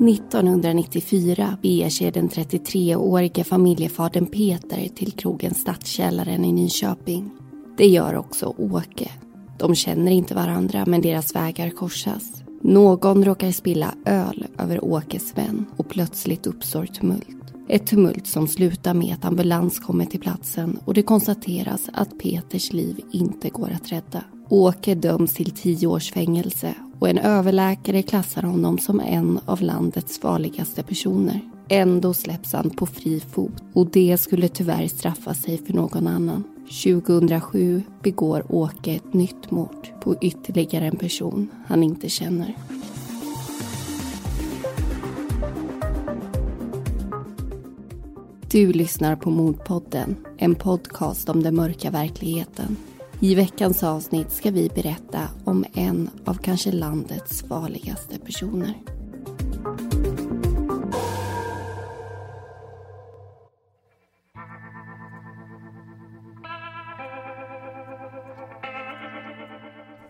1994 beger sig den 33-årige familjefadern Peter till krogen Stadskällaren i Nyköping. Det gör också Åke. De känner inte varandra men deras vägar korsas. Någon råkar spilla öl över Åkes vän och plötsligt uppstår tumult. Ett tumult som slutar med att ambulans kommer till platsen och det konstateras att Peters liv inte går att rädda. Åke döms till tio års fängelse och en överläkare klassar honom som en av landets farligaste personer. Ändå släpps han på fri fot och det skulle tyvärr straffa sig för någon annan. 2007 begår Åke ett nytt mord på ytterligare en person han inte känner. Du lyssnar på Mordpodden, en podcast om den mörka verkligheten. I veckans avsnitt ska vi berätta om en av kanske landets farligaste personer.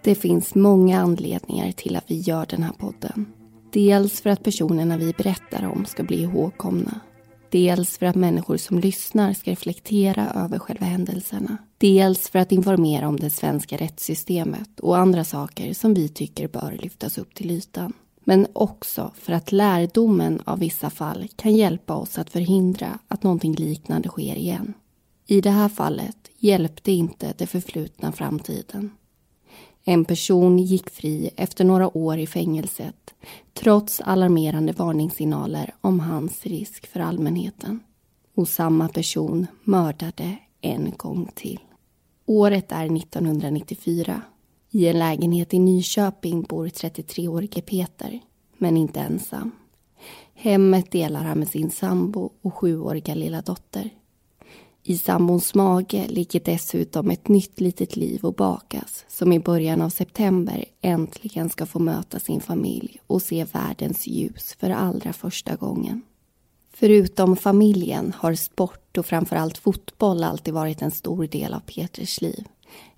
Det finns många anledningar till att vi gör den här podden. Dels för att personerna vi berättar om ska bli ihågkomna Dels för att människor som lyssnar ska reflektera över själva händelserna. Dels för att informera om det svenska rättssystemet och andra saker som vi tycker bör lyftas upp till ytan. Men också för att lärdomen av vissa fall kan hjälpa oss att förhindra att någonting liknande sker igen. I det här fallet hjälpte inte det förflutna framtiden. En person gick fri efter några år i fängelset trots alarmerande varningssignaler om hans risk för allmänheten. Och samma person mördade en gång till. Året är 1994. I en lägenhet i Nyköping bor 33-årige Peter, men inte ensam. Hemmet delar han med sin sambo och sjuåriga lilla dotter. I sambons mage ligger dessutom ett nytt litet liv och bakas som i början av september äntligen ska få möta sin familj och se världens ljus för allra första gången. Förutom familjen har sport och framförallt fotboll alltid varit en stor del av Peters liv.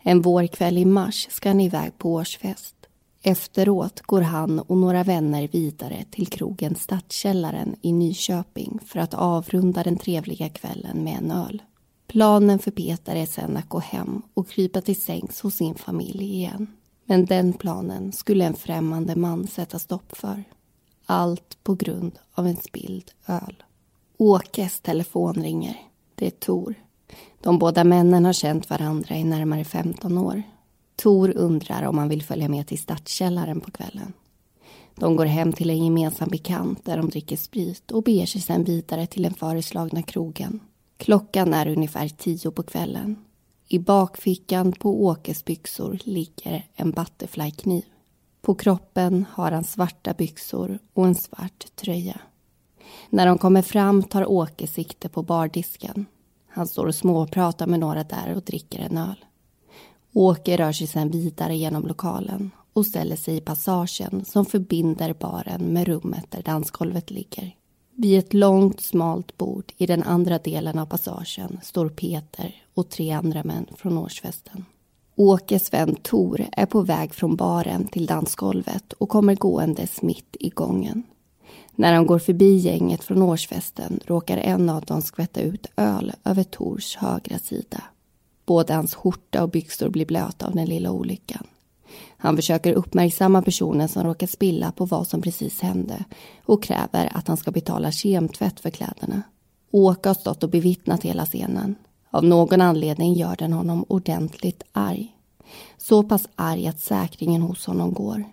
En vårkväll i mars ska han iväg på årsfest. Efteråt går han och några vänner vidare till krogen Stadskällaren i Nyköping för att avrunda den trevliga kvällen med en öl. Planen för Peter är sen att gå hem och krypa till sängs hos sin familj igen. Men den planen skulle en främmande man sätta stopp för. Allt på grund av en spilld öl. Åkes telefon ringer. Det är Tor. De båda männen har känt varandra i närmare 15 år. Tor undrar om han vill följa med till Stadskällaren på kvällen. De går hem till en gemensam bekant där de dricker sprit och beger sig sedan vidare till den föreslagna krogen Klockan är ungefär tio på kvällen. I bakfickan på Åkes byxor ligger en butterflykniv. På kroppen har han svarta byxor och en svart tröja. När de kommer fram tar Åke sikte på bardisken. Han står och småpratar med några där och dricker en öl. Åke rör sig sedan vidare genom lokalen och ställer sig i passagen som förbinder baren med rummet där dansgolvet ligger. Vid ett långt, smalt bord i den andra delen av passagen står Peter och tre andra män från årsfesten. Åkes vän Tor är på väg från baren till dansgolvet och kommer gåendes mitt i gången. När han går förbi gänget från årsfesten råkar en av dem skvätta ut öl över Tors högra sida. Både hans skjorta och byxor blir blöta av den lilla olyckan. Han försöker uppmärksamma personen som råkat spilla på vad som precis hände och kräver att han ska betala kemtvätt för kläderna. Åke har stått och bevittnat hela scenen. Av någon anledning gör den honom ordentligt arg. Så pass arg att säkringen hos honom går.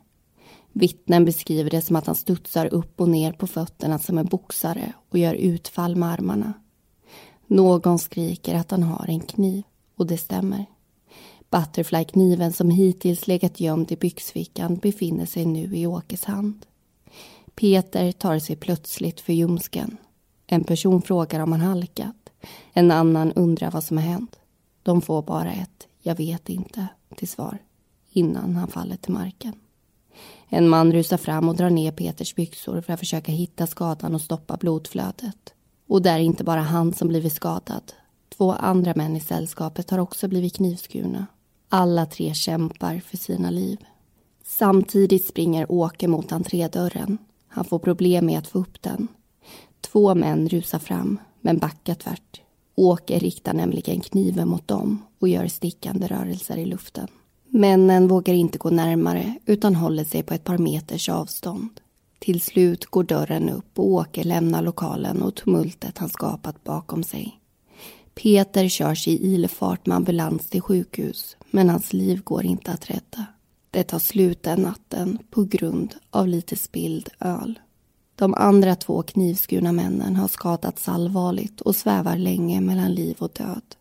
Vittnen beskriver det som att han studsar upp och ner på fötterna som en boxare och gör utfall med armarna. Någon skriker att han har en kniv och det stämmer. Butterflykniven som hittills legat gömd i byxfickan befinner sig nu i Åkes hand. Peter tar sig plötsligt för ljumsken. En person frågar om han halkat. En annan undrar vad som har hänt. De får bara ett ”jag vet inte” till svar innan han faller till marken. En man rusar fram och drar ner Peters byxor för att försöka hitta skadan och stoppa blodflödet. Och det är inte bara han som blivit skadad. Två andra män i sällskapet har också blivit knivskurna. Alla tre kämpar för sina liv. Samtidigt springer Åke mot entrédörren. Han får problem med att få upp den. Två män rusar fram, men backar tvärt. Åke riktar nämligen kniven mot dem och gör stickande rörelser i luften. Männen vågar inte gå närmare utan håller sig på ett par meters avstånd. Till slut går dörren upp och Åke lämnar lokalen och tumultet han skapat bakom sig. Peter körs i ilfart med ambulans till sjukhus men hans liv går inte att rädda. Det tar slut den natten på grund av lite spilld öl. De andra två knivskurna männen har skadats allvarligt och svävar länge mellan liv och död.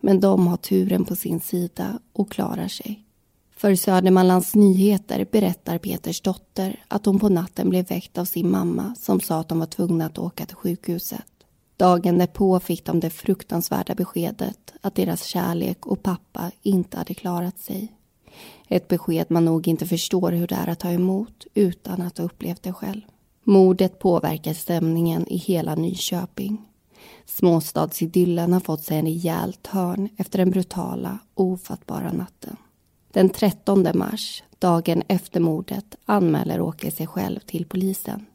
Men de har turen på sin sida och klarar sig. För Södermanlands Nyheter berättar Peters dotter att hon på natten blev väckt av sin mamma som sa att de var tvungna att åka till sjukhuset. Dagen därpå fick de det fruktansvärda beskedet att deras kärlek och pappa inte hade klarat sig. Ett besked man nog inte förstår hur det är att ta emot utan att ha upplevt det själv. Mordet påverkar stämningen i hela Nyköping. Småstadsidyllen har fått sig en rejäl törn efter den brutala ofattbara natten. Den 13 mars, dagen efter mordet, anmäler Åke sig själv till polisen.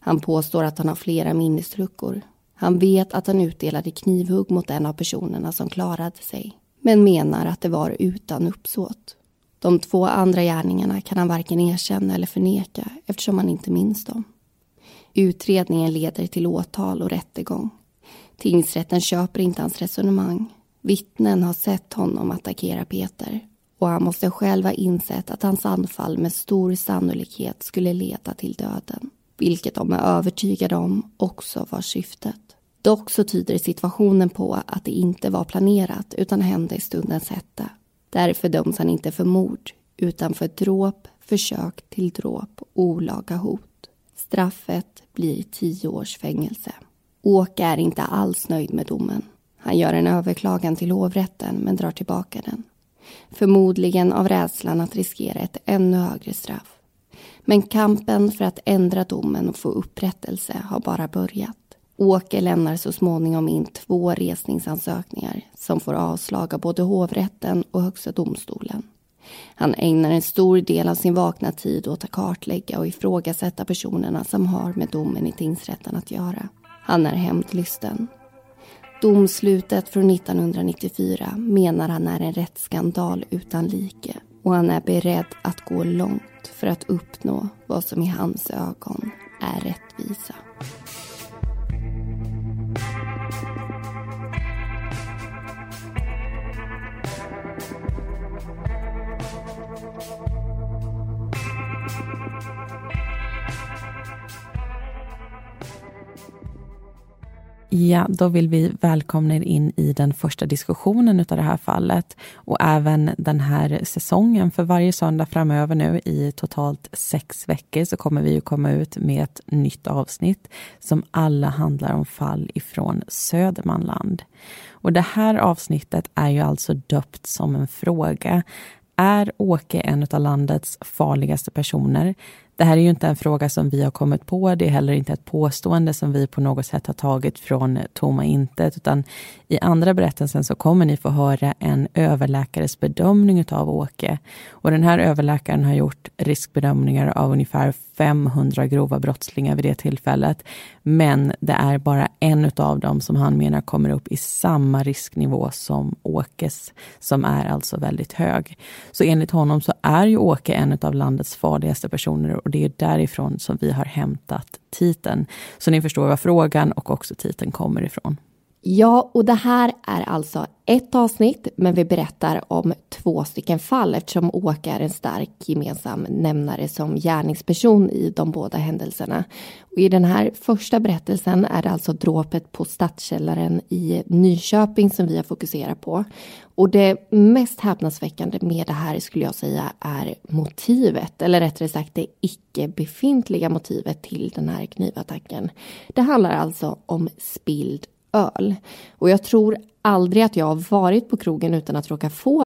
Han påstår att han har flera minnesluckor. Han vet att han utdelade knivhugg mot en av personerna som klarade sig men menar att det var utan uppsåt. De två andra gärningarna kan han varken erkänna eller förneka eftersom han inte minns dem. Utredningen leder till åtal och rättegång. Tingsrätten köper inte hans resonemang. Vittnen har sett honom attackera Peter och han måste själv ha insett att hans anfall med stor sannolikhet skulle leda till döden. Vilket de är övertygade om också var syftet. Dock så tyder situationen på att det inte var planerat utan hände i stundens hetta. Därför döms han inte för mord utan för dråp, försök till dråp och olaga hot. Straffet blir tio års fängelse. Åke är inte alls nöjd med domen. Han gör en överklagan till hovrätten men drar tillbaka den. Förmodligen av rädslan att riskera ett ännu högre straff. Men kampen för att ändra domen och få upprättelse har bara börjat. Åke lämnar så småningom in två resningsansökningar som får avslag av både hovrätten och Högsta domstolen. Han ägnar en stor del av sin vakna tid åt att kartlägga och ifrågasätta personerna som har med domen i tingsrätten att göra. Han är hämndlysten. Domslutet från 1994 menar han är en rättsskandal utan like och han är beredd att gå långt för att uppnå vad som i hans ögon är rättvisa. Ja, då vill vi välkomna er in i den första diskussionen av det här fallet och även den här säsongen. För varje söndag framöver nu i totalt sex veckor så kommer vi att komma ut med ett nytt avsnitt som alla handlar om fall ifrån Södermanland. Och det här avsnittet är ju alltså döpt som en fråga. Är Åke en av landets farligaste personer? Det här är ju inte en fråga som vi har kommit på. Det är heller inte ett påstående som vi på något sätt har tagit från tomma intet. Utan i andra berättelsen så kommer ni få höra en överläkares bedömning av Åke. Och den här överläkaren har gjort riskbedömningar av ungefär 500 grova brottslingar vid det tillfället. Men det är bara en av dem som han menar kommer upp i samma risknivå som Åkes, som är alltså väldigt hög. Så enligt honom så är ju Åke en av landets farligaste personer och det är därifrån som vi har hämtat titeln. Så ni förstår var frågan och också titeln kommer ifrån. Ja, och det här är alltså ett avsnitt, men vi berättar om två stycken fall eftersom Åke är en stark gemensam nämnare som gärningsperson i de båda händelserna. Och I den här första berättelsen är det alltså dråpet på Stadskällaren i Nyköping som vi har fokuserat på. Och det mest häpnadsväckande med det här skulle jag säga är motivet, eller rättare sagt det icke befintliga motivet till den här knivattacken. Det handlar alltså om spilld öl. Och jag tror aldrig att jag har varit på krogen utan att råka få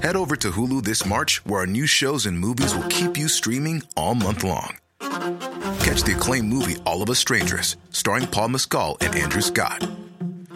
Head over to Hulu this March, where our new shows and movies will keep you streaming all month long. Catch the acclaimed movie All of Us Strangers, starring Paul Mescal and Andrew Scott.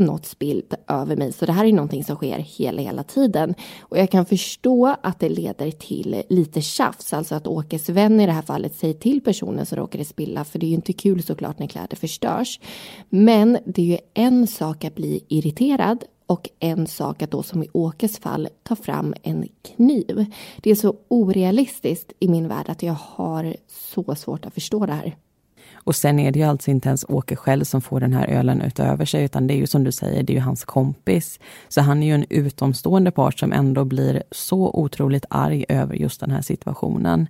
något spilt över mig. Så det här är någonting som sker hela, hela tiden. Och jag kan förstå att det leder till lite tjafs, alltså att Åkes vän i det här fallet säger till personen som råkade spilla, för det är ju inte kul såklart när kläder förstörs. Men det är ju en sak att bli irriterad och en sak att då som i Åkes fall ta fram en kniv. Det är så orealistiskt i min värld att jag har så svårt att förstå det här. Och sen är det ju alltså inte ens Åke själv som får den här ölen utöver sig, utan det är ju som du säger, det är ju hans kompis. Så han är ju en utomstående part som ändå blir så otroligt arg över just den här situationen.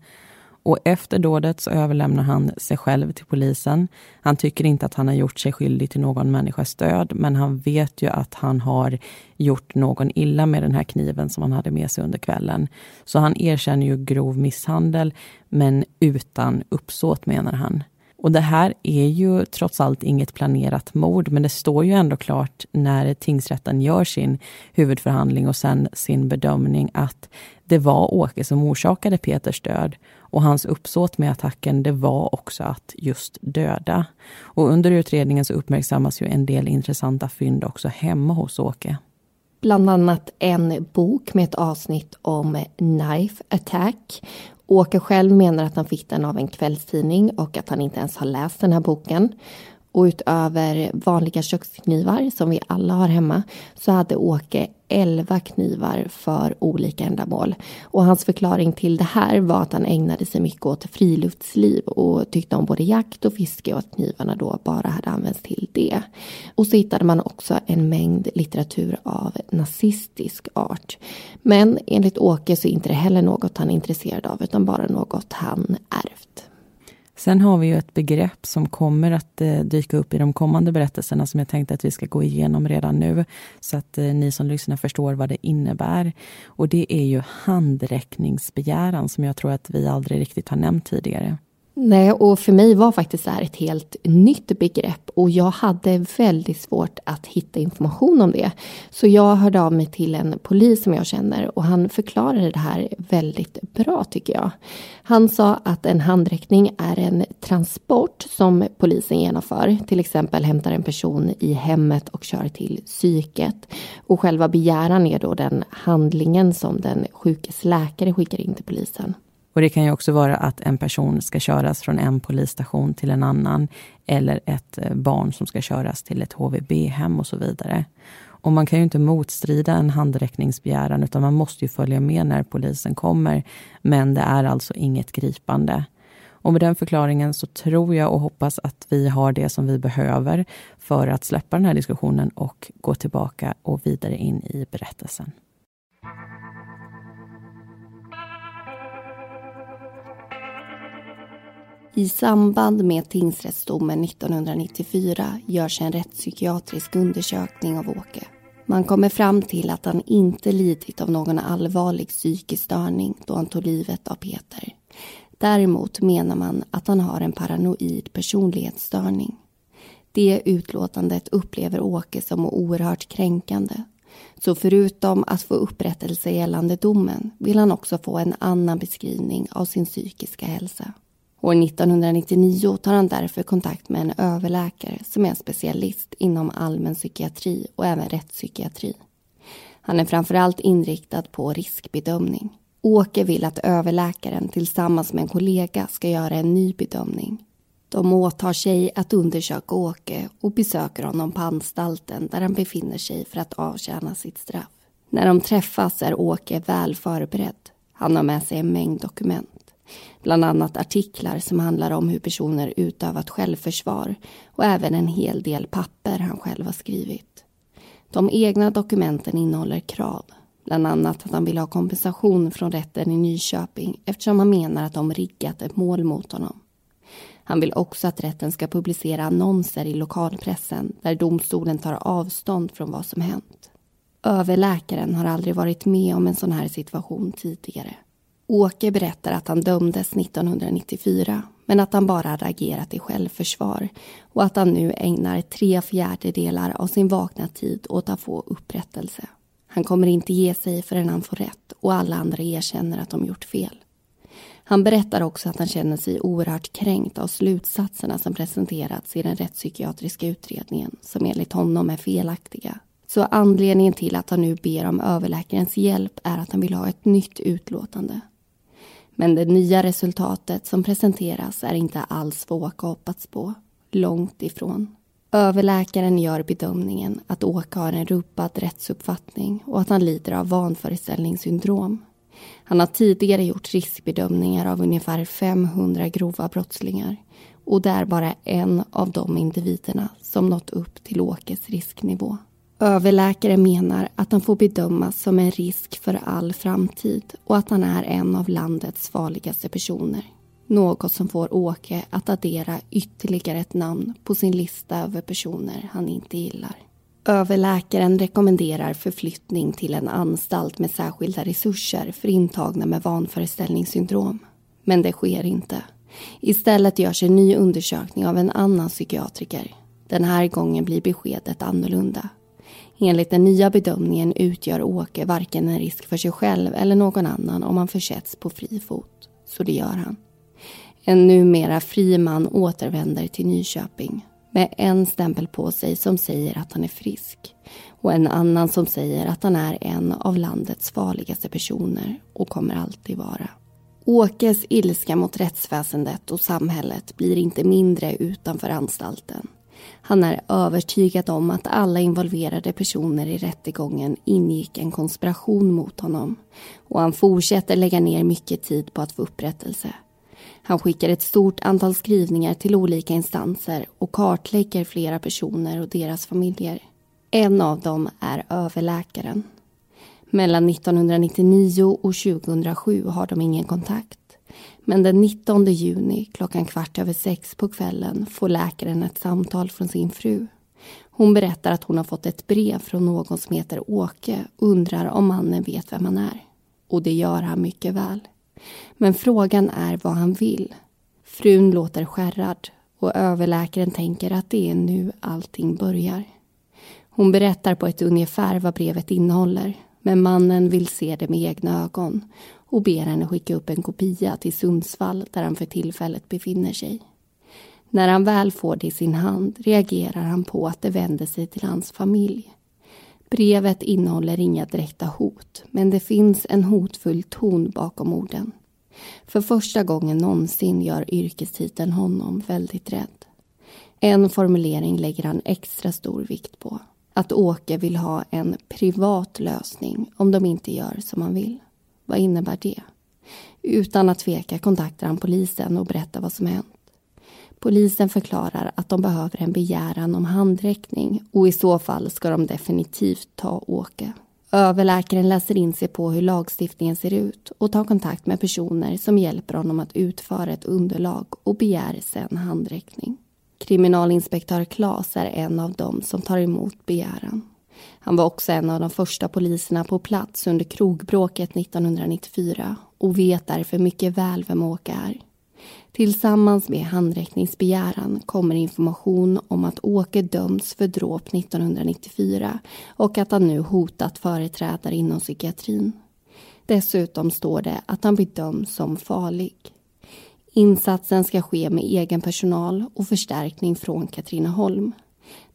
Och efter dådet så överlämnar han sig själv till polisen. Han tycker inte att han har gjort sig skyldig till någon människas död, men han vet ju att han har gjort någon illa med den här kniven som han hade med sig under kvällen. Så han erkänner ju grov misshandel, men utan uppsåt menar han. Och det här är ju trots allt inget planerat mord, men det står ju ändå klart när tingsrätten gör sin huvudförhandling och sen sin bedömning att det var Åke som orsakade Peters död. Och hans uppsåt med attacken, det var också att just döda. Och under utredningen så uppmärksammas ju en del intressanta fynd också hemma hos Åke. Bland annat en bok med ett avsnitt om knife attack Åke själv menar att han fick den av en kvällstidning och att han inte ens har läst den här boken. Och utöver vanliga köksknivar som vi alla har hemma så hade Åke 11 knivar för olika ändamål. Och hans förklaring till det här var att han ägnade sig mycket åt friluftsliv och tyckte om både jakt och fiske och att knivarna då bara hade använts till det. Och så hittade man också en mängd litteratur av nazistisk art. Men enligt Åke så är inte det heller något han är intresserad av utan bara något han ärvt. Sen har vi ju ett begrepp som kommer att eh, dyka upp i de kommande berättelserna som jag tänkte att vi ska gå igenom redan nu så att eh, ni som lyssnar förstår vad det innebär. Och det är ju handräckningsbegäran som jag tror att vi aldrig riktigt har nämnt tidigare. Nej, och för mig var faktiskt det här ett helt nytt begrepp och jag hade väldigt svårt att hitta information om det. Så jag hörde av mig till en polis som jag känner och han förklarade det här väldigt bra tycker jag. Han sa att en handräckning är en transport som polisen genomför. Till exempel hämtar en person i hemmet och kör till psyket. Och själva begäran är då den handlingen som den sjukes läkare skickar in till polisen. Och Det kan ju också vara att en person ska köras från en polisstation till en annan eller ett eh, barn som ska köras till ett HVB-hem och så vidare. Och man kan ju inte motstrida en handräckningsbegäran utan man måste ju följa med när polisen kommer. Men det är alltså inget gripande. Och med den förklaringen så tror jag och hoppas att vi har det som vi behöver för att släppa den här diskussionen och gå tillbaka och vidare in i berättelsen. I samband med tingsrättsdomen 1994 görs en rättspsykiatrisk undersökning av Åke. Man kommer fram till att han inte lidit av någon allvarlig psykisk störning då han tog livet av Peter. Däremot menar man att han har en paranoid personlighetsstörning. Det utlåtandet upplever Åke som oerhört kränkande. Så förutom att få upprättelse gällande domen vill han också få en annan beskrivning av sin psykiska hälsa. År 1999 tar han därför kontakt med en överläkare som är specialist inom allmän psykiatri och även rättspsykiatri. Han är framförallt inriktad på riskbedömning. Åke vill att överläkaren tillsammans med en kollega ska göra en ny bedömning. De åtar sig att undersöka Åke och besöker honom på anstalten där han befinner sig för att avtjäna sitt straff. När de träffas är Åke väl förberedd. Han har med sig en mängd dokument. Bland annat artiklar som handlar om hur personer utövat självförsvar och även en hel del papper han själv har skrivit. De egna dokumenten innehåller krav. Bland annat att han vill ha kompensation från rätten i Nyköping eftersom han menar att de riggat ett mål mot honom. Han vill också att rätten ska publicera annonser i lokalpressen där domstolen tar avstånd från vad som hänt. Överläkaren har aldrig varit med om en sån här situation tidigare. Åke berättar att han dömdes 1994 men att han bara hade agerat i självförsvar och att han nu ägnar tre fjärdedelar av sin vakna tid åt att få upprättelse. Han kommer inte ge sig förrän han får rätt och alla andra erkänner att de gjort fel. Han berättar också att han känner sig oerhört kränkt av slutsatserna som presenterats i den rättspsykiatriska utredningen som enligt honom är felaktiga. Så anledningen till att han nu ber om överläkarens hjälp är att han vill ha ett nytt utlåtande. Men det nya resultatet som presenteras är inte alls vad Åke hoppats på. Långt ifrån. Överläkaren gör bedömningen att Åke har en rubbad rättsuppfattning och att han lider av vanföreställningssyndrom. Han har tidigare gjort riskbedömningar av ungefär 500 grova brottslingar och det är bara en av de individerna som nått upp till Åkes risknivå. Överläkare menar att han får bedömas som en risk för all framtid och att han är en av landets farligaste personer. Något som får Åke att addera ytterligare ett namn på sin lista över personer han inte gillar. Överläkaren rekommenderar förflyttning till en anstalt med särskilda resurser för intagna med vanföreställningssyndrom. Men det sker inte. Istället görs en ny undersökning av en annan psykiatriker. Den här gången blir beskedet annorlunda. Enligt den nya bedömningen utgör Åke varken en risk för sig själv eller någon annan om han försätts på fri fot. Så det gör han. En numera fri man återvänder till Nyköping med en stämpel på sig som säger att han är frisk och en annan som säger att han är en av landets farligaste personer och kommer alltid vara. Åkes ilska mot rättsväsendet och samhället blir inte mindre utanför anstalten. Han är övertygad om att alla involverade personer i rättegången ingick en konspiration mot honom och han fortsätter lägga ner mycket tid på att få upprättelse. Han skickar ett stort antal skrivningar till olika instanser och kartlägger flera personer och deras familjer. En av dem är överläkaren. Mellan 1999 och 2007 har de ingen kontakt. Men den 19 juni klockan kvart över sex på kvällen får läkaren ett samtal från sin fru. Hon berättar att hon har fått ett brev från någon som heter Åke och undrar om mannen vet vem han är. Och det gör han mycket väl. Men frågan är vad han vill. Frun låter skärrad och överläkaren tänker att det är nu allting börjar. Hon berättar på ett ungefär vad brevet innehåller men mannen vill se det med egna ögon och ber henne skicka upp en kopia till Sundsvall där han för tillfället befinner sig. När han väl får det i sin hand reagerar han på att det vänder sig till hans familj. Brevet innehåller inga direkta hot men det finns en hotfull ton bakom orden. För första gången någonsin gör yrkestiteln honom väldigt rädd. En formulering lägger han extra stor vikt på. Att Åke vill ha en privat lösning om de inte gör som han vill. Vad innebär det? Utan att tveka kontaktar han polisen och berättar vad som hänt. Polisen förklarar att de behöver en begäran om handräckning och i så fall ska de definitivt ta Åke. Överläkaren läser in sig på hur lagstiftningen ser ut och tar kontakt med personer som hjälper honom att utföra ett underlag och begär sen handräckning. Kriminalinspektör Klas är en av dem som tar emot begäran. Han var också en av de första poliserna på plats under krogbråket 1994 och vet därför mycket väl vem Åke är. Tillsammans med handräckningsbegäran kommer information om att Åke dömts för dråp 1994 och att han nu hotat företrädare inom psykiatrin. Dessutom står det att han bedöms som farlig. Insatsen ska ske med egen personal och förstärkning från Katrineholm.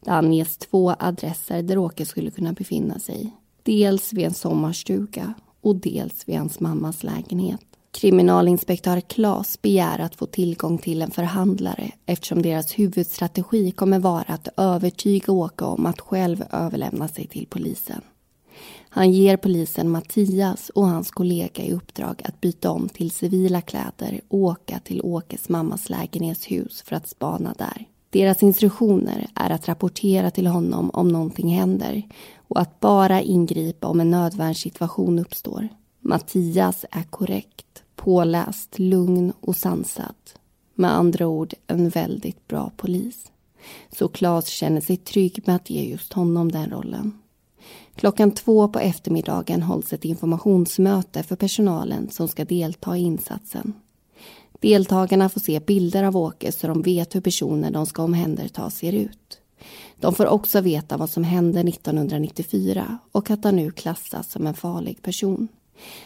Det anges två adresser där Åke skulle kunna befinna sig. Dels vid en sommarstuga och dels vid hans mammas lägenhet. Kriminalinspektör Klas begär att få tillgång till en förhandlare eftersom deras huvudstrategi kommer vara att övertyga Åke om att själv överlämna sig till polisen. Han ger polisen Mattias och hans kollega i uppdrag att byta om till civila kläder och åka till Åkes mammas lägenhetshus för att spana där. Deras instruktioner är att rapportera till honom om någonting händer och att bara ingripa om en nödvärnssituation uppstår. Mattias är korrekt, påläst, lugn och sansad. Med andra ord en väldigt bra polis. Så Claes känner sig trygg med att ge just honom den rollen. Klockan två på eftermiddagen hålls ett informationsmöte för personalen som ska delta i insatsen. Deltagarna får se bilder av Åke så de vet hur personen de ska omhänderta ser ut. De får också veta vad som hände 1994 och att han nu klassas som en farlig person.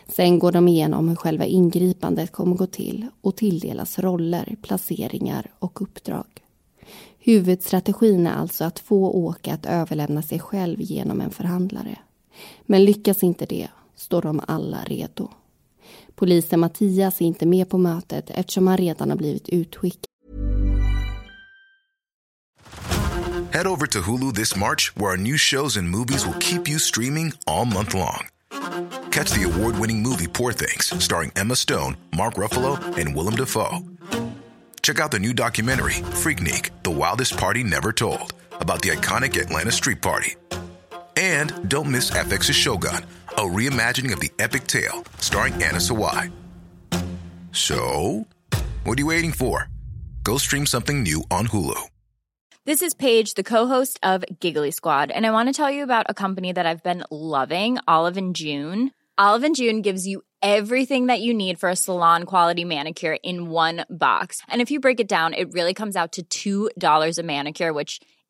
Sen går de igenom hur själva ingripandet kommer gå till och tilldelas roller, placeringar och uppdrag. Huvudstrategin är alltså att få Åke att överlämna sig själv genom en förhandlare. Men lyckas inte det står de alla redo. Polisen Mattias är inte med på mötet eftersom han redan har blivit utskickad. Head over to Hulu this March, where our new shows and movies will keep you streaming all month long. Catch the award winning movie Poor Things, starring Emma Stone, Mark Ruffalo, and Willem Dafoe. Check out the new documentary, Freaknik The Wildest Party Never Told, about the iconic Atlanta Street Party. And don't miss FX's Shogun, a reimagining of the epic tale starring Anna Sawai. So, what are you waiting for? Go stream something new on Hulu. This is Paige, the co-host of Giggly Squad, and I want to tell you about a company that I've been loving, Olive and June. Olive and June gives you everything that you need for a salon quality manicure in one box. And if you break it down, it really comes out to $2 a manicure, which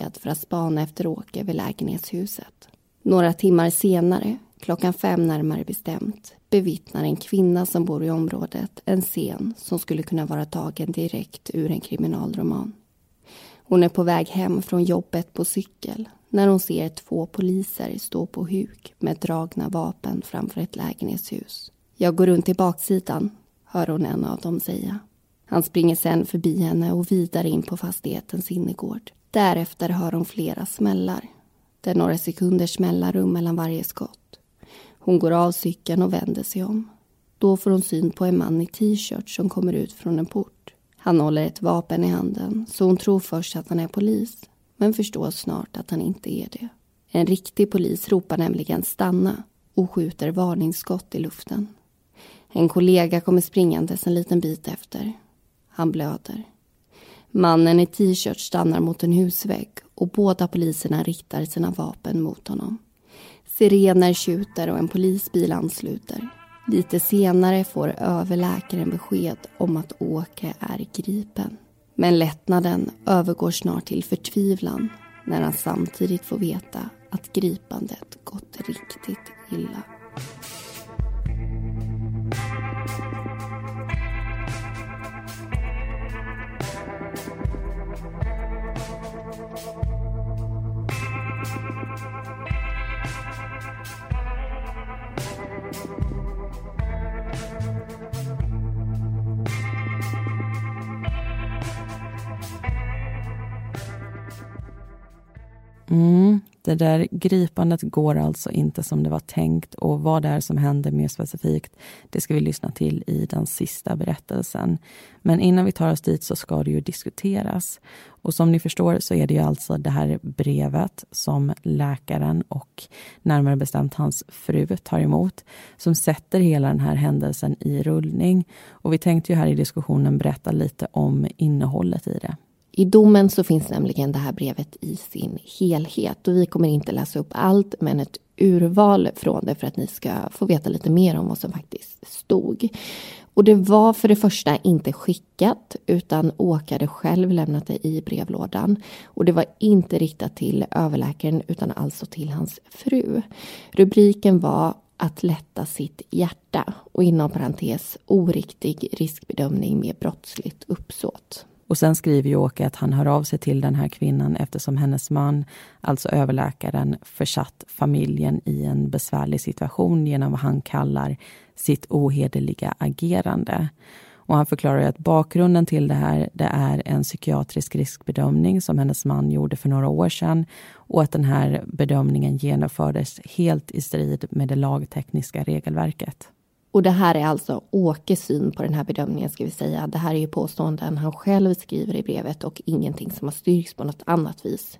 För att spana efter Åke vid lägenhetshuset. Några timmar senare, klockan fem närmare bestämt, bevittnar en kvinna som bor i området en scen som skulle kunna vara tagen direkt ur en kriminalroman. Hon är på väg hem från jobbet på cykel när hon ser två poliser stå på huk med dragna vapen framför ett lägenhetshus. Jag går runt till baksidan, hör hon en av dem säga. Han springer sen förbi henne och vidare in på fastighetens innergård. Därefter hör hon flera smällar. Det är några sekunders mellanrum mellan varje skott. Hon går av cykeln och vänder sig om. Då får hon syn på en man i t-shirt som kommer ut från en port. Han håller ett vapen i handen så hon tror först att han är polis men förstår snart att han inte är det. En riktig polis ropar nämligen stanna och skjuter varningsskott i luften. En kollega kommer springandes en liten bit efter. Han blöder. Mannen i t-shirt stannar mot en husvägg och båda poliserna riktar sina vapen mot honom. Sirener tjuter och en polisbil ansluter. Lite senare får överläkaren besked om att Åke är gripen. Men lättnaden övergår snart till förtvivlan när han samtidigt får veta att gripandet gått riktigt illa. Mm. Det där gripandet går alltså inte som det var tänkt och vad det är som händer mer specifikt, det ska vi lyssna till i den sista berättelsen. Men innan vi tar oss dit så ska det ju diskuteras. Och som ni förstår så är det ju alltså det här brevet som läkaren och närmare bestämt hans fru tar emot som sätter hela den här händelsen i rullning. Och vi tänkte ju här i diskussionen berätta lite om innehållet i det. I domen så finns nämligen det här brevet i sin helhet och vi kommer inte läsa upp allt men ett urval från det för att ni ska få veta lite mer om vad som faktiskt stod. Och det var för det första inte skickat utan åkade själv lämnat det i brevlådan. Och det var inte riktat till överläkaren utan alltså till hans fru. Rubriken var att lätta sitt hjärta och inom parentes oriktig riskbedömning med brottsligt uppsåt. Och sen skriver ju Åke att han hör av sig till den här kvinnan eftersom hennes man, alltså överläkaren, försatt familjen i en besvärlig situation genom vad han kallar sitt ohederliga agerande. Och han förklarar att bakgrunden till det här det är en psykiatrisk riskbedömning som hennes man gjorde för några år sedan och att den här bedömningen genomfördes helt i strid med det lagtekniska regelverket. Och det här är alltså Åkes syn på den här bedömningen ska vi säga. Det här är ju påståenden han själv skriver i brevet och ingenting som har styrkts på något annat vis.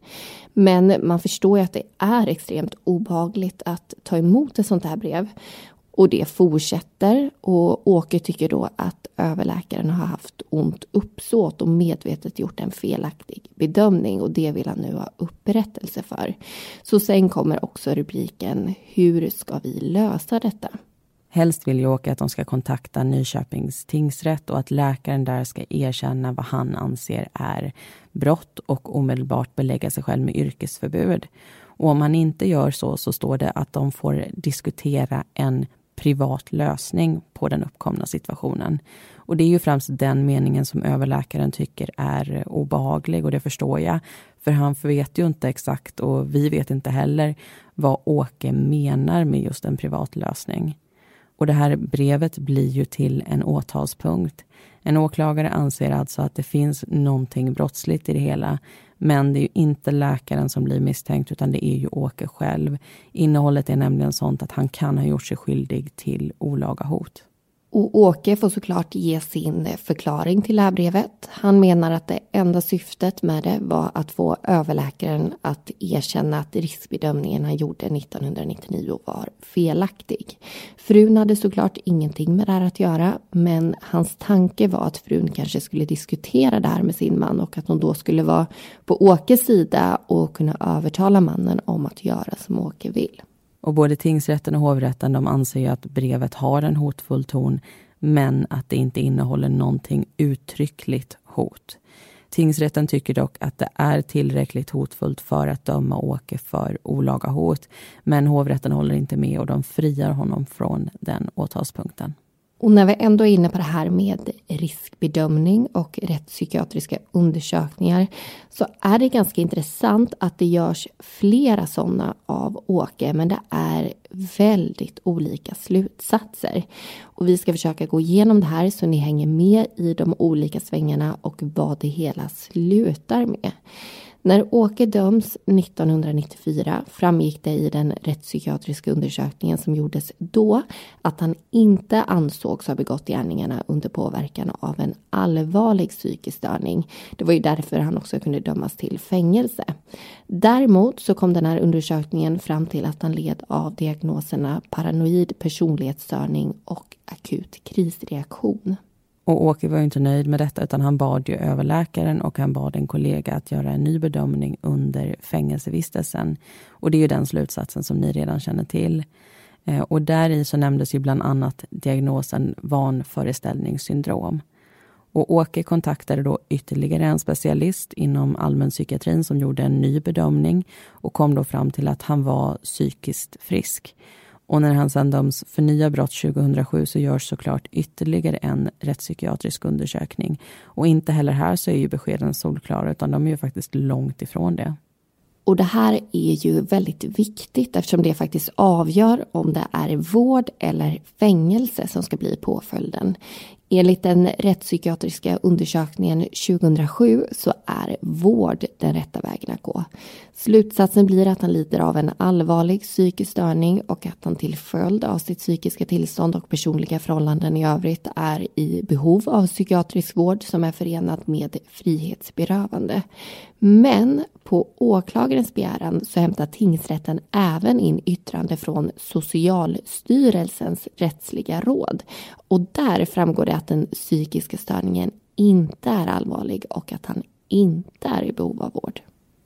Men man förstår ju att det är extremt obehagligt att ta emot ett sånt här brev. Och det fortsätter och Åke tycker då att överläkaren har haft ont uppsåt och medvetet gjort en felaktig bedömning och det vill han nu ha upprättelse för. Så sen kommer också rubriken Hur ska vi lösa detta? Helst vill Jåke att de ska kontakta Nyköpings tingsrätt och att läkaren där ska erkänna vad han anser är brott och omedelbart belägga sig själv med yrkesförbud. Och om han inte gör så, så står det att de får diskutera en privat lösning på den uppkomna situationen. Och det är ju främst den meningen som överläkaren tycker är obehaglig och det förstår jag. För han vet ju inte exakt och vi vet inte heller vad Åke menar med just en privat lösning. Och det här brevet blir ju till en åtalspunkt. En åklagare anser alltså att det finns någonting brottsligt i det hela. Men det är ju inte läkaren som blir misstänkt utan det är ju Åke själv. Innehållet är nämligen sånt att han kan ha gjort sig skyldig till olaga hot. Och Åke får såklart ge sin förklaring till det här brevet. Han menar att det enda syftet med det var att få överläkaren att erkänna att riskbedömningen han gjorde 1999 var felaktig. Frun hade såklart ingenting med det här att göra, men hans tanke var att frun kanske skulle diskutera det här med sin man och att hon då skulle vara på Åkes sida och kunna övertala mannen om att göra som Åke vill. Och både tingsrätten och hovrätten de anser att brevet har en hotfull ton men att det inte innehåller någonting uttryckligt hot. Tingsrätten tycker dock att det är tillräckligt hotfullt för att döma Åke för olaga hot. Men hovrätten håller inte med och de friar honom från den åtalspunkten. Och när vi ändå är inne på det här med riskbedömning och rättspsykiatriska undersökningar så är det ganska intressant att det görs flera sådana av Åke men det är väldigt olika slutsatser. Och vi ska försöka gå igenom det här så ni hänger med i de olika svängarna och vad det hela slutar med. När Åke döms 1994 framgick det i den rättspsykiatriska undersökningen som gjordes då att han inte ansågs ha begått gärningarna under påverkan av en allvarlig psykisk störning. Det var ju därför han också kunde dömas till fängelse. Däremot så kom den här undersökningen fram till att han led av diagnoserna paranoid personlighetsstörning och akut krisreaktion. Och Åke var inte nöjd med detta utan han bad ju överläkaren och han bad en kollega att göra en ny bedömning under fängelsevistelsen. Och det är ju den slutsatsen som ni redan känner till. Eh, och där i så nämndes ju bland annat diagnosen vanföreställningssyndrom. Och Åke kontaktade då ytterligare en specialist inom allmänpsykiatrin som gjorde en ny bedömning och kom då fram till att han var psykiskt frisk. Och när han sedan döms för nya brott 2007 så görs såklart ytterligare en rättspsykiatrisk undersökning. Och inte heller här så är ju beskeden solklara utan de är ju faktiskt långt ifrån det. Och det här är ju väldigt viktigt eftersom det faktiskt avgör om det är vård eller fängelse som ska bli påföljden. Enligt den rättspsykiatriska undersökningen 2007 så är vård den rätta vägen att gå. Slutsatsen blir att han lider av en allvarlig psykisk störning och att han till följd av sitt psykiska tillstånd och personliga förhållanden i övrigt är i behov av psykiatrisk vård som är förenad med frihetsberövande. Men på åklagarens begäran så hämtar tingsrätten även in yttrande från Socialstyrelsens rättsliga råd. Och där framgår det att den psykiska störningen inte är allvarlig och att han inte är i behov av vård.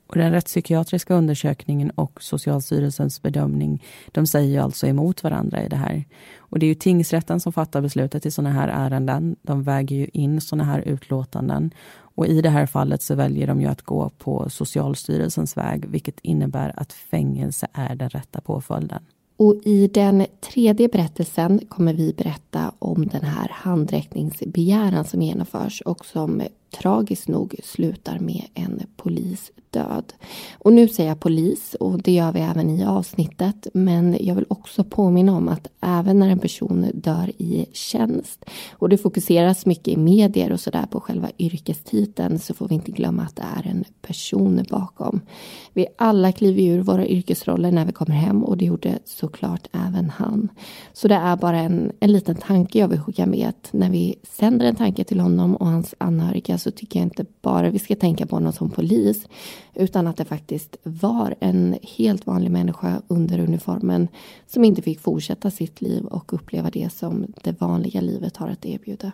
Och den rättspsykiatriska undersökningen och Socialstyrelsens bedömning de säger ju alltså emot varandra i det här. Och det är ju tingsrätten som fattar beslutet i sådana här ärenden. De väger ju in sådana här utlåtanden. Och i det här fallet så väljer de ju att gå på Socialstyrelsens väg vilket innebär att fängelse är den rätta påföljden. Och i den tredje berättelsen kommer vi berätta om den här handräckningsbegäran som genomförs och som tragiskt nog slutar med en polisdöd. Och nu säger jag polis och det gör vi även i avsnittet. Men jag vill också påminna om att även när en person dör i tjänst och det fokuseras mycket i medier och sådär på själva yrkestiteln så får vi inte glömma att det är en person bakom. Vi alla kliver ur våra yrkesroller när vi kommer hem och det gjorde såklart även han. Så det är bara en, en liten tanke jag vill skicka med att när vi sänder en tanke till honom och hans anhöriga så tycker jag inte bara vi ska tänka på honom som polis utan att det faktiskt var en helt vanlig människa under uniformen som inte fick fortsätta sitt liv och uppleva det som det vanliga livet har att erbjuda.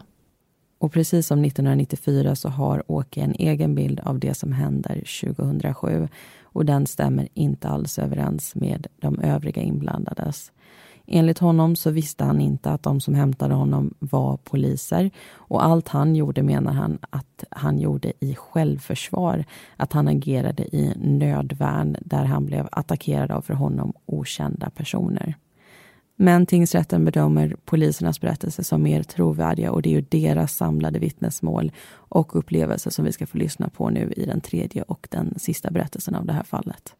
Och precis som 1994 så har Åke en egen bild av det som händer 2007 och den stämmer inte alls överens med de övriga inblandades. Enligt honom så visste han inte att de som hämtade honom var poliser och allt han gjorde menar han att han gjorde i självförsvar. Att han agerade i nödvärn där han blev attackerad av för honom okända personer. Men tingsrätten bedömer polisernas berättelser som mer trovärdiga och det är ju deras samlade vittnesmål och upplevelser som vi ska få lyssna på nu i den tredje och den sista berättelsen av det här fallet.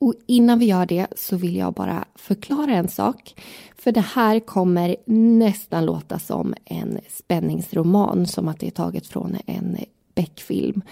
Och innan vi gör det så vill jag bara förklara en sak. För det här kommer nästan låta som en spänningsroman, som att det är taget från en Beck-film.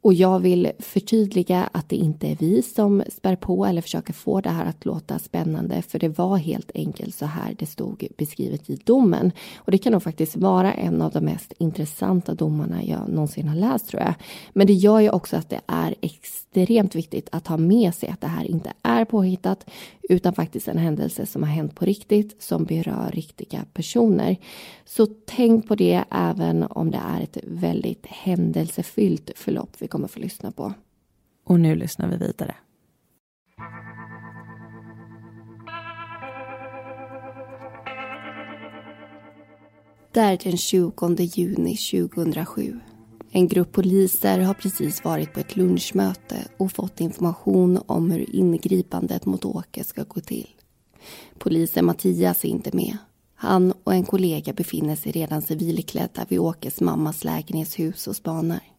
Och jag vill förtydliga att det inte är vi som spär på eller försöker få det här att låta spännande. För det var helt enkelt så här det stod beskrivet i domen. Och det kan nog faktiskt vara en av de mest intressanta domarna jag någonsin har läst tror jag. Men det gör ju också att det är extremt viktigt att ha med sig att det här inte är påhittat utan faktiskt en händelse som har hänt på riktigt som berör riktiga personer. Så tänk på det även om det är ett väldigt händelsefyllt förlopp vi kommer få lyssna på. Och nu lyssnar vi vidare. Det är den 20 juni 2007. En grupp poliser har precis varit på ett lunchmöte och fått information om hur ingripandet mot Åke ska gå till. Polisen Mattias är inte med. Han och en kollega befinner sig redan civilklädda vid Åkes mammas lägenhetshus och spanar.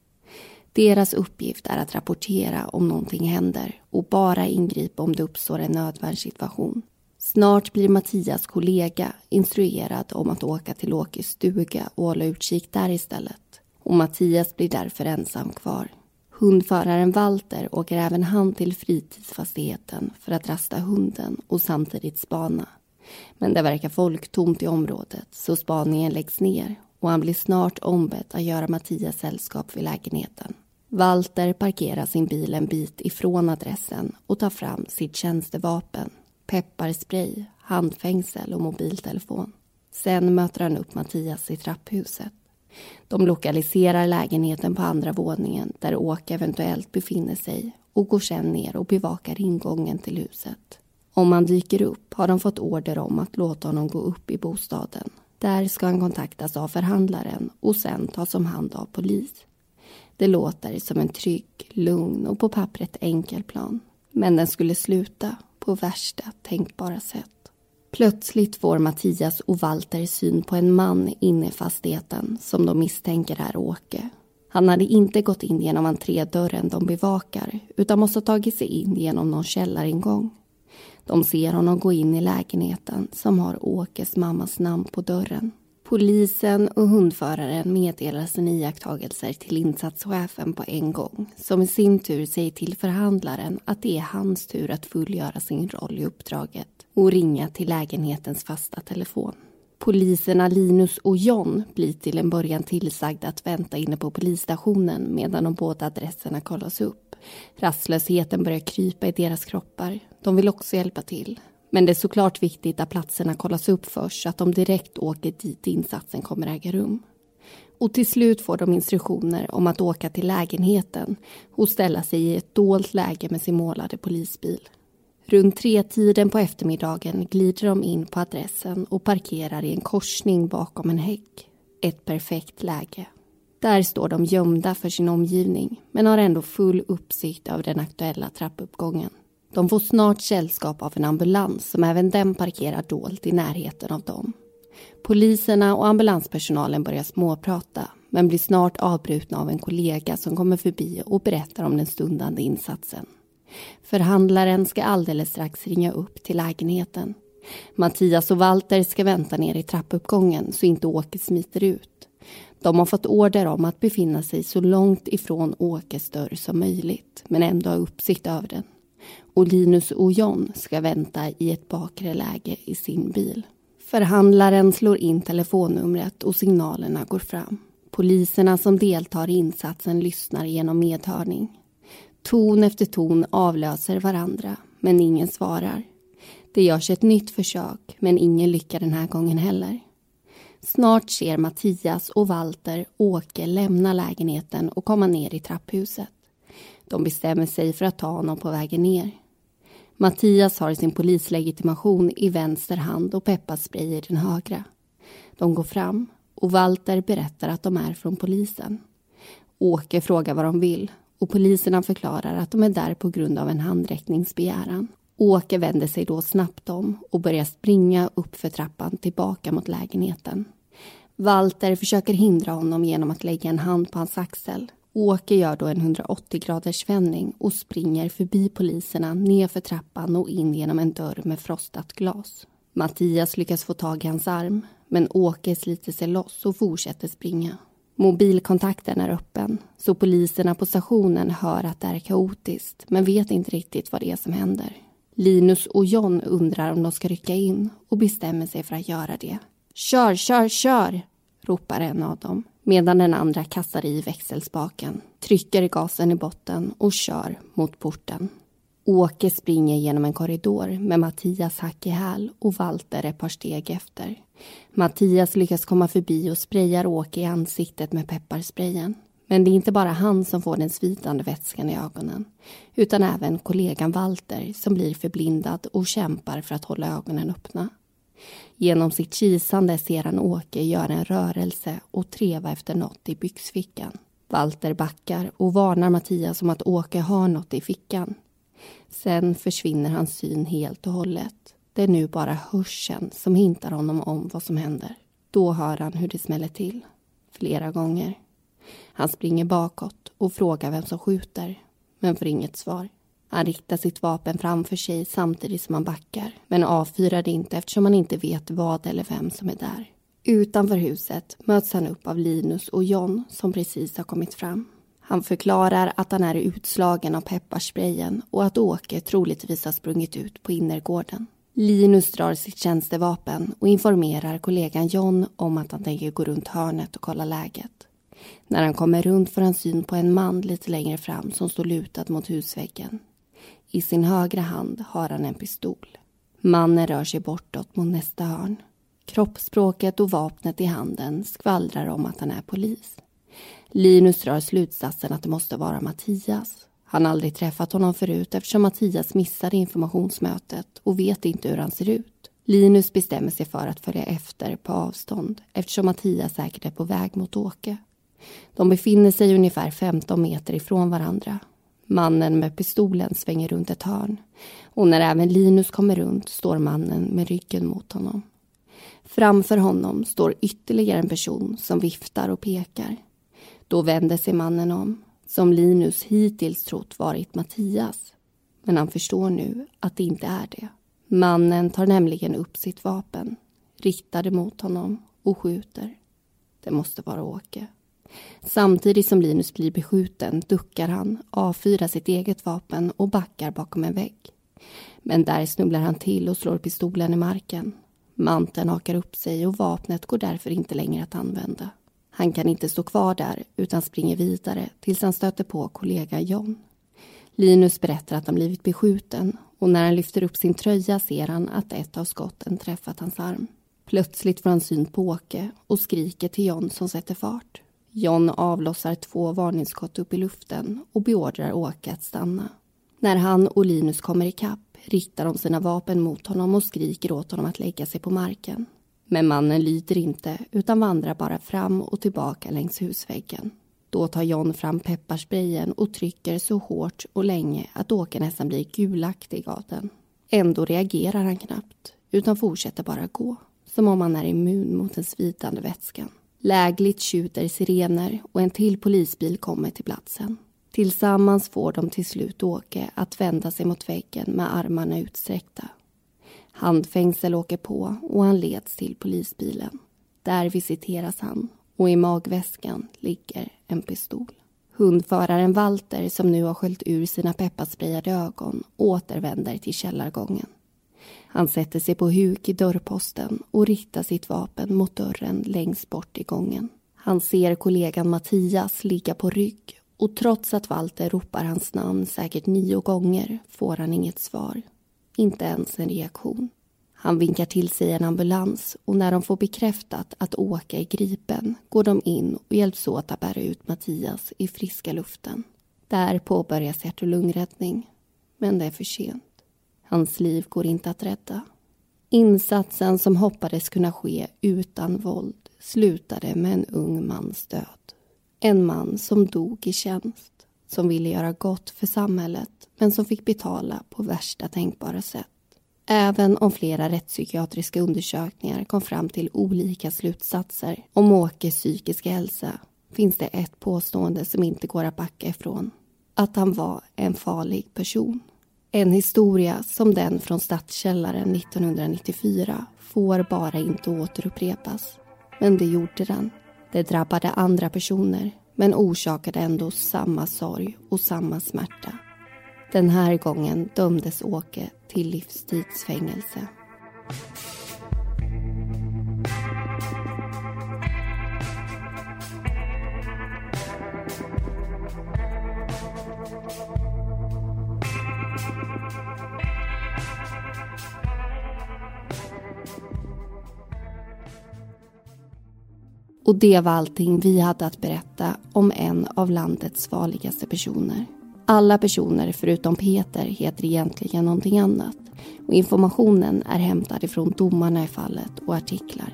Deras uppgift är att rapportera om någonting händer och bara ingripa om det uppstår en nödvärnssituation. Snart blir Mattias kollega instruerad om att åka till Åkes stuga och hålla utkik där istället och Mattias blir därför ensam kvar. Hundföraren Walter åker även han till fritidsfastigheten för att rasta hunden och samtidigt spana. Men det verkar folktomt i området så spaningen läggs ner och han blir snart ombedd att göra Mattias sällskap vid lägenheten. Walter parkerar sin bil en bit ifrån adressen och tar fram sitt tjänstevapen, pepparspray, handfängsel och mobiltelefon. Sen möter han upp Mattias i trapphuset. De lokaliserar lägenheten på andra våningen där Åke eventuellt befinner sig och går sen ner och bevakar ingången till huset. Om han dyker upp har de fått order om att låta honom gå upp i bostaden. Där ska han kontaktas av förhandlaren och sen tas om hand av polis. Det låter som en trygg, lugn och på pappret enkel plan. Men den skulle sluta på värsta tänkbara sätt. Plötsligt får Mattias och Walter syn på en man inne i fastigheten som de misstänker är Åke. Han hade inte gått in genom entrédörren de bevakar utan måste ha tagit sig in genom någon källaringång. De ser honom gå in i lägenheten som har Åkes mammas namn på dörren. Polisen och hundföraren meddelar sina iakttagelser till insatschefen på en gång som i sin tur säger till förhandlaren att det är hans tur att fullgöra sin roll i uppdraget och ringa till lägenhetens fasta telefon. Poliserna Linus och John blir till en början tillsagda att vänta inne på polisstationen medan de båda adresserna kollas upp. Rastlösheten börjar krypa i deras kroppar. De vill också hjälpa till. Men det är såklart viktigt att platserna kollas upp först så att de direkt åker dit insatsen kommer äga rum. Och till slut får de instruktioner om att åka till lägenheten och ställa sig i ett dolt läge med sin målade polisbil. Runt tretiden på eftermiddagen glider de in på adressen och parkerar i en korsning bakom en häck. Ett perfekt läge. Där står de gömda för sin omgivning men har ändå full uppsikt över den aktuella trappuppgången. De får snart sällskap av en ambulans som även den parkerar dolt i närheten av dem. Poliserna och ambulanspersonalen börjar småprata men blir snart avbrutna av en kollega som kommer förbi och berättar om den stundande insatsen. Förhandlaren ska alldeles strax ringa upp till lägenheten. Mattias och Walter ska vänta ner i trappuppgången så inte Åke smiter ut. De har fått order om att befinna sig så långt ifrån Åkes dörr som möjligt men ändå ha uppsikt över den. Och Linus och John ska vänta i ett bakre läge i sin bil. Förhandlaren slår in telefonnumret och signalerna går fram. Poliserna som deltar i insatsen lyssnar genom medhörning. Ton efter ton avlöser varandra, men ingen svarar. Det görs ett nytt försök, men ingen lyckas den här gången heller. Snart ser Mattias och Walter Åke lämna lägenheten och komma ner i trapphuset. De bestämmer sig för att ta honom på vägen ner. Mattias har sin polislegitimation i vänster hand och pepparspray i den högra. De går fram och Walter berättar att de är från polisen. Åke frågar vad de vill och poliserna förklarar att de är där på grund av en handräckningsbegäran. Åke vänder sig då snabbt om och börjar springa upp för trappan tillbaka mot lägenheten. Walter försöker hindra honom genom att lägga en hand på hans axel. Åke gör då en 180 graders vändning och springer förbi poliserna nerför trappan och in genom en dörr med frostat glas. Mattias lyckas få tag i hans arm men Åke sliter sig loss och fortsätter springa. Mobilkontakten är öppen så poliserna på stationen hör att det är kaotiskt men vet inte riktigt vad det är som händer. Linus och John undrar om de ska rycka in och bestämmer sig för att göra det. Kör, kör, kör! ropar en av dem medan den andra kastar i växelspaken, trycker gasen i botten och kör mot porten. Åke springer genom en korridor med Mattias hack i häl och Walter ett par steg efter. Mattias lyckas komma förbi och sprayar Åke i ansiktet med pepparsprayen. Men det är inte bara han som får den svitande vätskan i ögonen utan även kollegan Walter som blir förblindad och kämpar för att hålla ögonen öppna. Genom sitt kisande ser han Åke göra en rörelse och treva efter något i byxfickan. Walter backar och varnar Mattias om att Åke har något i fickan. Sen försvinner hans syn helt och hållet. Det är nu bara hörseln som hintar honom om vad som händer. Då hör han hur det smäller till. Flera gånger. Han springer bakåt och frågar vem som skjuter, men får inget svar. Han riktar sitt vapen framför sig samtidigt som han backar men avfyrar det inte eftersom han inte vet vad eller vem som är där. Utanför huset möts han upp av Linus och John som precis har kommit fram. Han förklarar att han är utslagen av pepparsprayen och att Åke troligtvis har sprungit ut på innergården. Linus drar sitt tjänstevapen och informerar kollegan John om att han tänker gå runt hörnet och kolla läget. När han kommer runt får han syn på en man lite längre fram som står lutad mot husväggen. I sin högra hand har han en pistol. Mannen rör sig bortåt mot nästa hörn. Kroppsspråket och vapnet i handen skvallrar om att han är polis. Linus drar slutsatsen att det måste vara Mattias. Han har aldrig träffat honom förut eftersom Mattias missade informationsmötet och vet inte hur han ser ut. Linus bestämmer sig för att följa efter på avstånd eftersom Mattias säkert är på väg mot Åke. De befinner sig ungefär 15 meter ifrån varandra. Mannen med pistolen svänger runt ett hörn och när även Linus kommer runt står mannen med ryggen mot honom. Framför honom står ytterligare en person som viftar och pekar. Då vänder sig mannen om, som Linus hittills trott varit Mattias. Men han förstår nu att det inte är det. Mannen tar nämligen upp sitt vapen, riktar det mot honom och skjuter. Det måste vara Åke. Samtidigt som Linus blir beskjuten duckar han, avfyrar sitt eget vapen och backar bakom en vägg. Men där snubblar han till och slår pistolen i marken. Manteln hakar upp sig och vapnet går därför inte längre att använda. Han kan inte stå kvar där utan springer vidare tills han stöter på kollega John. Linus berättar att han blivit beskjuten och när han lyfter upp sin tröja ser han att ett av skotten träffat hans arm. Plötsligt får han syn på Åke och skriker till John som sätter fart. John avlossar två varningsskott upp i luften och beordrar Åke att stanna. När han och Linus kommer ikapp riktar de sina vapen mot honom och skriker åt honom att lägga sig på marken. Men mannen lyder inte utan vandrar bara fram och tillbaka längs husväggen. Då tar John fram pepparsprayen och trycker så hårt och länge att Åke nästan blir gulaktig av den. Ändå reagerar han knappt, utan fortsätter bara gå. Som om han är immun mot den svidande vätskan. Lägligt tjuter sirener och en till polisbil kommer till platsen. Tillsammans får de till slut Åke att vända sig mot väggen med armarna utsträckta. Handfängsel åker på och han leds till polisbilen. Där visiteras han och i magväskan ligger en pistol. Hundföraren Walter, som nu har sköljt ur sina pepparsprayade ögon, återvänder till källargången. Han sätter sig på huk i dörrposten och riktar sitt vapen mot dörren längst bort i gången. Han ser kollegan Mattias ligga på rygg och trots att Walter ropar hans namn säkert nio gånger får han inget svar. Inte ens en reaktion. Han vinkar till sig en ambulans och när de får bekräftat att Åke är gripen går de in och hjälps åt att bära ut Mattias i friska luften. Där påbörjas hjärt och lungräddning. Men det är för sent. Hans liv går inte att rädda. Insatsen som hoppades kunna ske utan våld slutade med en ung mans död. En man som dog i tjänst, som ville göra gott för samhället men som fick betala på värsta tänkbara sätt. Även om flera rättspsykiatriska undersökningar kom fram till olika slutsatser om Åkes psykiska hälsa finns det ett påstående som inte går att backa ifrån. Att han var en farlig person. En historia som den från Stadskällaren 1994 får bara inte återupprepas. Men det gjorde den. Det drabbade andra personer men orsakade ändå samma sorg och samma smärta. Den här gången dömdes Åke till livstidsfängelse. Och det var allting vi hade att berätta om en av landets farligaste personer. Alla personer förutom Peter heter egentligen någonting annat och informationen är hämtad ifrån domarna i fallet och artiklar.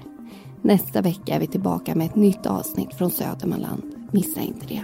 Nästa vecka är vi tillbaka med ett nytt avsnitt från Södermanland. Missa inte det.